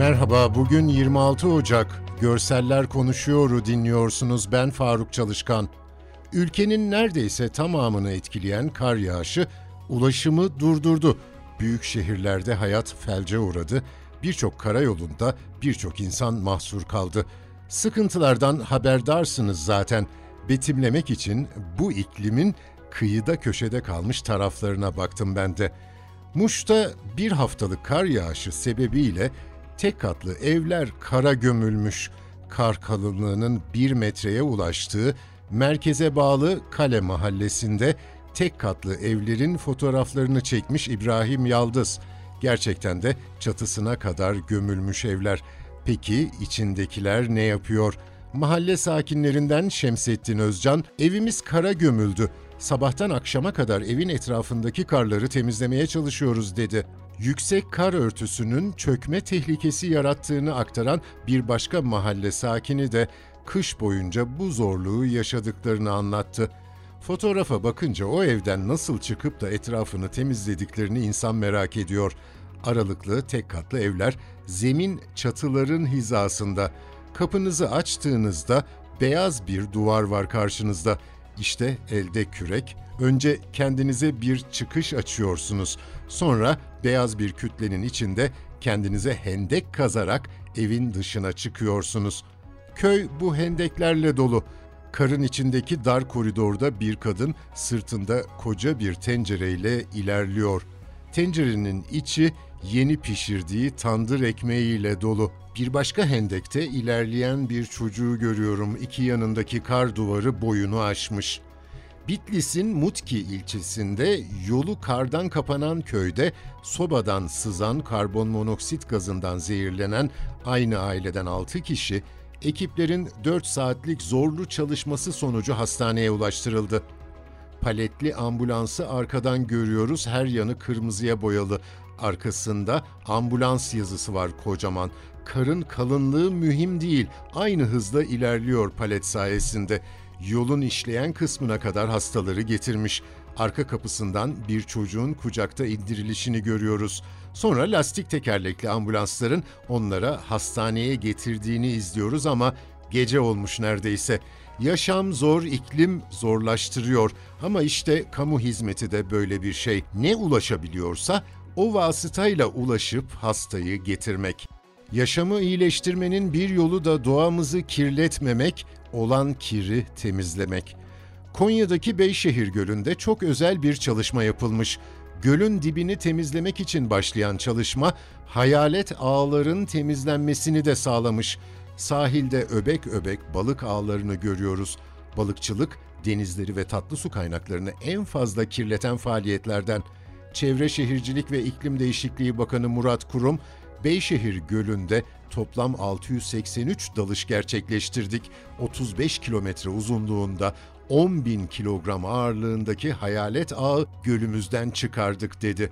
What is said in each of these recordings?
Merhaba, bugün 26 Ocak. Görseller Konuşuyor'u dinliyorsunuz. Ben Faruk Çalışkan. Ülkenin neredeyse tamamını etkileyen kar yağışı ulaşımı durdurdu. Büyük şehirlerde hayat felce uğradı. Birçok karayolunda birçok insan mahsur kaldı. Sıkıntılardan haberdarsınız zaten. Betimlemek için bu iklimin kıyıda köşede kalmış taraflarına baktım ben de. Muş'ta bir haftalık kar yağışı sebebiyle tek katlı evler kara gömülmüş. Kar kalınlığının bir metreye ulaştığı merkeze bağlı Kale mahallesinde tek katlı evlerin fotoğraflarını çekmiş İbrahim Yaldız. Gerçekten de çatısına kadar gömülmüş evler. Peki içindekiler ne yapıyor? Mahalle sakinlerinden Şemsettin Özcan, evimiz kara gömüldü. Sabahtan akşama kadar evin etrafındaki karları temizlemeye çalışıyoruz dedi. Yüksek kar örtüsünün çökme tehlikesi yarattığını aktaran bir başka mahalle sakini de kış boyunca bu zorluğu yaşadıklarını anlattı. Fotoğrafa bakınca o evden nasıl çıkıp da etrafını temizlediklerini insan merak ediyor. Aralıklı tek katlı evler zemin çatıların hizasında. Kapınızı açtığınızda beyaz bir duvar var karşınızda. İşte elde kürek. Önce kendinize bir çıkış açıyorsunuz. Sonra beyaz bir kütlenin içinde kendinize hendek kazarak evin dışına çıkıyorsunuz. Köy bu hendeklerle dolu. Karın içindeki dar koridorda bir kadın sırtında koca bir tencereyle ilerliyor. Tencerenin içi yeni pişirdiği tandır ekmeğiyle dolu. Bir başka hendekte ilerleyen bir çocuğu görüyorum. İki yanındaki kar duvarı boyunu aşmış. Bitlis'in Mutki ilçesinde yolu kardan kapanan köyde sobadan sızan karbon monoksit gazından zehirlenen aynı aileden 6 kişi ekiplerin 4 saatlik zorlu çalışması sonucu hastaneye ulaştırıldı. Paletli ambulansı arkadan görüyoruz. Her yanı kırmızıya boyalı. Arkasında ambulans yazısı var kocaman. Karın kalınlığı mühim değil. Aynı hızla ilerliyor palet sayesinde. Yolun işleyen kısmına kadar hastaları getirmiş. Arka kapısından bir çocuğun kucakta indirilişini görüyoruz. Sonra lastik tekerlekli ambulansların onlara hastaneye getirdiğini izliyoruz ama gece olmuş neredeyse. Yaşam zor, iklim zorlaştırıyor ama işte kamu hizmeti de böyle bir şey. Ne ulaşabiliyorsa o vasıtayla ulaşıp hastayı getirmek. Yaşamı iyileştirmenin bir yolu da doğamızı kirletmemek, olan kiri temizlemek. Konya'daki Beyşehir Gölü'nde çok özel bir çalışma yapılmış. Gölün dibini temizlemek için başlayan çalışma, hayalet ağların temizlenmesini de sağlamış. Sahilde öbek öbek balık ağlarını görüyoruz. Balıkçılık, denizleri ve tatlı su kaynaklarını en fazla kirleten faaliyetlerden. Çevre Şehircilik ve İklim Değişikliği Bakanı Murat Kurum, Beyşehir Gölü'nde toplam 683 dalış gerçekleştirdik. 35 kilometre uzunluğunda 10 bin kilogram ağırlığındaki hayalet ağı gölümüzden çıkardık dedi.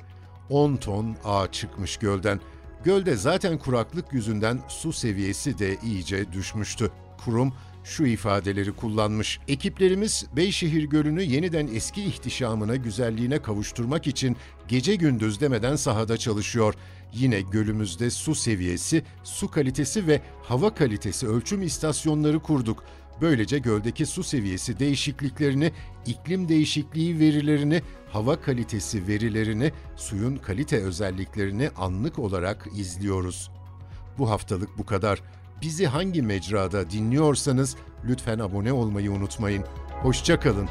10 ton ağ çıkmış gölden. Gölde zaten kuraklık yüzünden su seviyesi de iyice düşmüştü. Kurum şu ifadeleri kullanmış. Ekiplerimiz Beyşehir Gölü'nü yeniden eski ihtişamına, güzelliğine kavuşturmak için gece gündüz demeden sahada çalışıyor. Yine gölümüzde su seviyesi, su kalitesi ve hava kalitesi ölçüm istasyonları kurduk. Böylece göldeki su seviyesi değişikliklerini, iklim değişikliği verilerini, hava kalitesi verilerini, suyun kalite özelliklerini anlık olarak izliyoruz. Bu haftalık bu kadar. Bizi hangi mecrada dinliyorsanız lütfen abone olmayı unutmayın. Hoşçakalın.